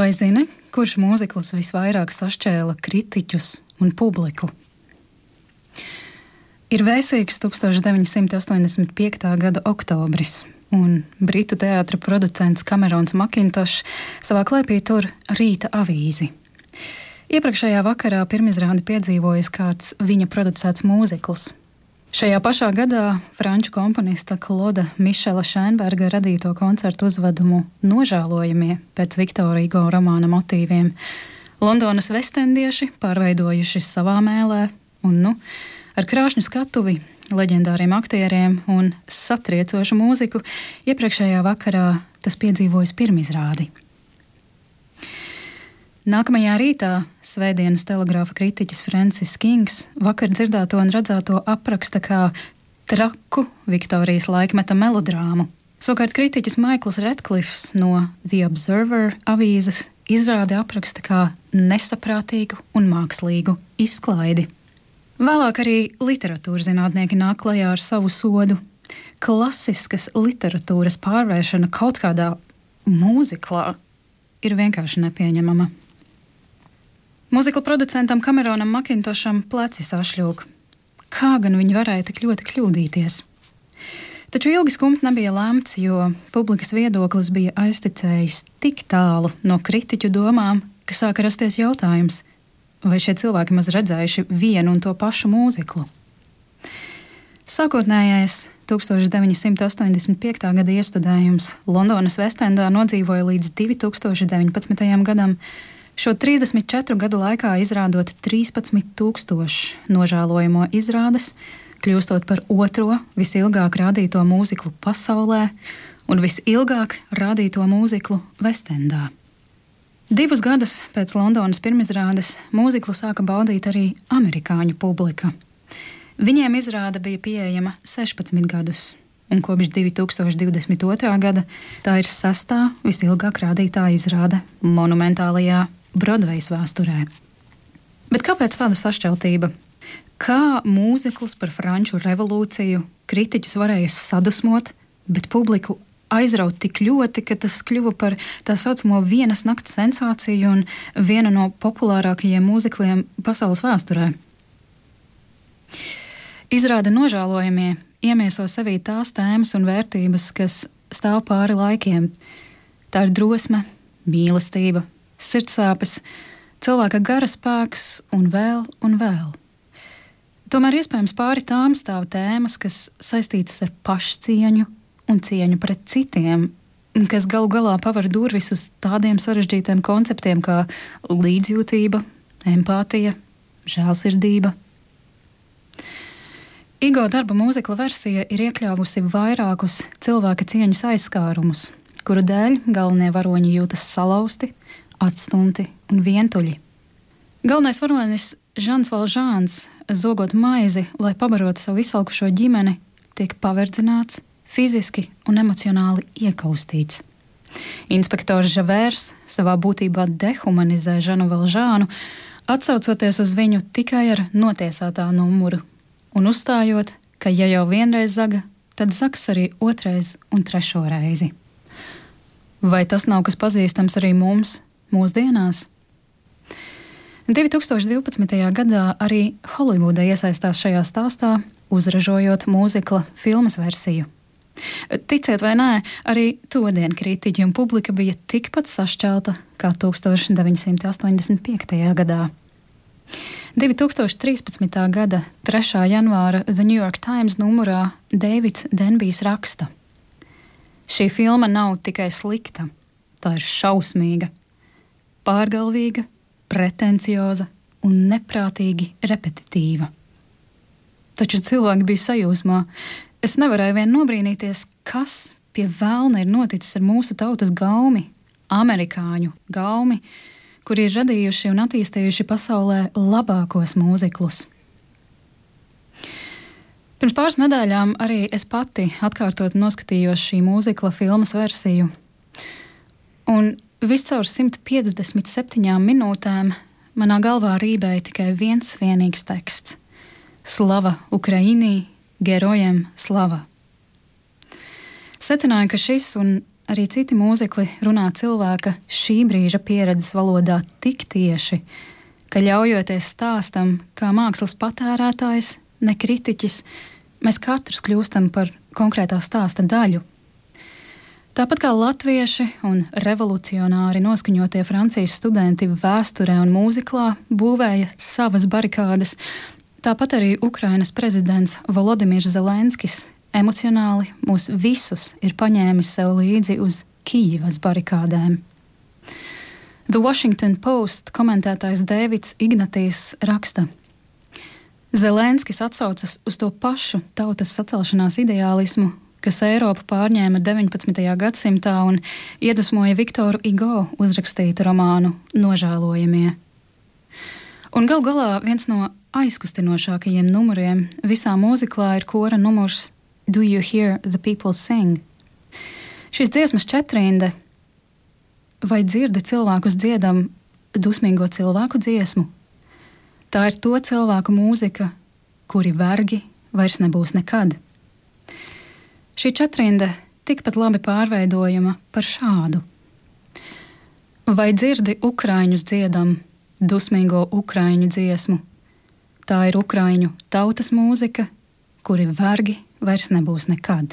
Vai zini, kurš mūzikls visvairāk sašķēla kritiķus un publiku? Ir vēsīgs 1985. gada oktobris, un britu teātra producents Kamerons Makintošs savā klēpī tur rīta avīzi. Iepriekšējā vakarā pirmizrādi piedzīvojis kāds viņa producēts mūzikls. Šajā pašā gadā franču komponista Klauda Mišela Šēnberga radīto koncertu uzvedumu Nožēlojamie pēc Viktora Igo romāna motīviem Londonas vestendieši pārveidojuši savā mēlē un, nu, ar krāšņu skatuvi, leģendāriem aktieriem un satriecošu mūziku iepriekšējā vakarā tas piedzīvojis pirmizrādi. Nākamajā rītā Svētdienas telegrāfa kritiķis Francis Kings vakar dzirdēto un redzēto apraksta kā traku Viktorijas laikmeta melodrāmu. Savukārt kritiķis Maikls Redklifs no The Observer avīzes izrādi apraksta kā nesaprātīgu un mākslīgu izklaidi. Vēlāk arī literatūras zinātnieki nāk klajā ar savu sodu. Klasiskas literatūras pārvēršana kaut kādā mūziklā ir vienkārši nepieņemama. Mūzikla producentam Kameronam Makintošam pleci sašļūk. Kā gan viņi varēja tik ļoti kļūdīties? Taču ilgi skumt nebija lemts, jo publikas viedoklis bija aizticējis tik tālu no kritiķu domām, ka sāka rasties jautājums, vai šie cilvēki maz redzējuši vienu un to pašu mūziklu. Sākotnējais 1985. gada iestudējums Londonas Vestendā nodzīvoja līdz 2019. gadam, Šo 34 gadu laikā izrādot 13,000 nožēlojamo izrādes, kļūstot par otro visilgāk rādīto mūziklu pasaulē un visilgāk rādīto mūziklu Vestendā. Divus gadus pēc Londonas pirmizrādes mūziklu sāka baudīt arī amerikāņu publika. Viņiem izrāde bija pieejama 16 gadus, un kopš 2022. gada tā ir sastā visilgāk rādītā izrāde monumentālajā Broadvejas vēsturē. Bet kāpēc tāda sašķeltība? Kā mūzikls par franču revolūciju kritiķus varēja sadusmot, bet publiku aizraut tik ļoti, ka tas kļuva par tā saucamo vienas nakts sensāciju un vienu no populārākajiem mūzikliem pasaules vēsturē. Izrāda nožēlojamie iemieso sevī tās tēmas un vērtības, kas stāv pāri laikiem. Tā ir drosme, mīlestība, sirdsāpes, cilvēka gara spēks un vēl un vēl. Tomēr iespējams pāri tām stāv tēmas, kas saistītas ar pašcieņu un cieņu pret citiem, kas galu galā paver durvis uz tādiem sarežģītiem konceptiem kā līdzjūtība, empātija, žēlsirdība. Igo darba mūzikla versija ir iekļāvusi vairākus cilvēka cieņas aizskārumus, kuru dēļ galvenie varoņi jūtas salauzti, atstumti un vientuļi. Galvenais varonis Žants Valžāns, zogot maizi, lai pabarotu savu izsalkušo ģimeni, tiek paverdzināts, fiziski un emocionāli iekaustīts. Inspektors Žavērs savā būtībā dehumanizē Žanu Valžānu, atsaucoties uz viņu tikai ar notiesātā numuru un uzstājot, ka ja jau vienreiz zaga, tad zags arī otrais un trešo reizi. Vai tas nav kas pazīstams arī mums, mūsdienās. 2012. gadā arī Holivuda iesaistās šajā stāstā, uzražojot mūzikla filmas versiju. Ticiet vai nē, arī todien kritiķi un publika bija tikpat sašķelta kā 1985. gadā. 2013. gada 3. janvāra The New York Times numurā Deivids Denbijs raksta: Šī filma nav tikai slikta, tā ir šausmīga pārgalvīga, pretencioza un neprātīgi repetitīva. Taču cilvēki bija sajūsmā. Es nevarēju vien nobrīnīties, kas pie vēlna ir noticis ar mūsu tautas gaumi, amerikāņu gaumi, kuri ir radījuši un attīstījuši pasaulē labākos mūziklus. Pirms pāris nedēļām arī es pati atkārtot noskatījos šī mūzikla filmas versiju. Un Viscaur 157 minūtēm manā galvā rībēja tikai viens vienīgs teksts - Slava Ukrainī, gerojiem slava. Secināju, ka šis un arī citi mūzikli runā cilvēka šī brīža pieredzes valodā tik tieši, ka ļaujoties stāstam, kā mākslas patērētājs, ne kritiķis, mēs katrs kļūstam par konkrētā stāsta daļu. Tāpat kā latvieši un revolucionāri noskaņotie Francijas studenti vēsturē un mūziklā būvēja savas barikādas, tāpat arī Ukrainas prezidents Volodimirs Zelenskis emocionāli mūs visus ir paņēmis sev līdzi uz Kijivas barikādēm. The Washington Post komentētājs Dēvids Ignatīs raksta: Zelenskis atsaucas uz to pašu tautas sacelšanās ideālismu, kas Eiropu pārņēma 19. gadsimtā un iedvesmoja Viktoru Igo uzrakstītu romānu Nožēlojamie. Un gal galā viens no aizkustinošākajiem numuriem visā mūziklā ir kora numurs Do You Hear the People Sing? Šīs dziesmas četrinde vai dzirdi cilvēkus dziedam dusmīgo cilvēku dziesmu? Tā ir to cilvēku mūzika, kuri vergi vairs nebūs nekad. Šī četrinde tikpat labi pārveidojama par šādu. Vai dzirdi ukrāņus dziedam dusmīgo ukrāņu dziesmu? Tā ir ukrāņu tautas mūzika, kuri vergi vairs nebūs nekad.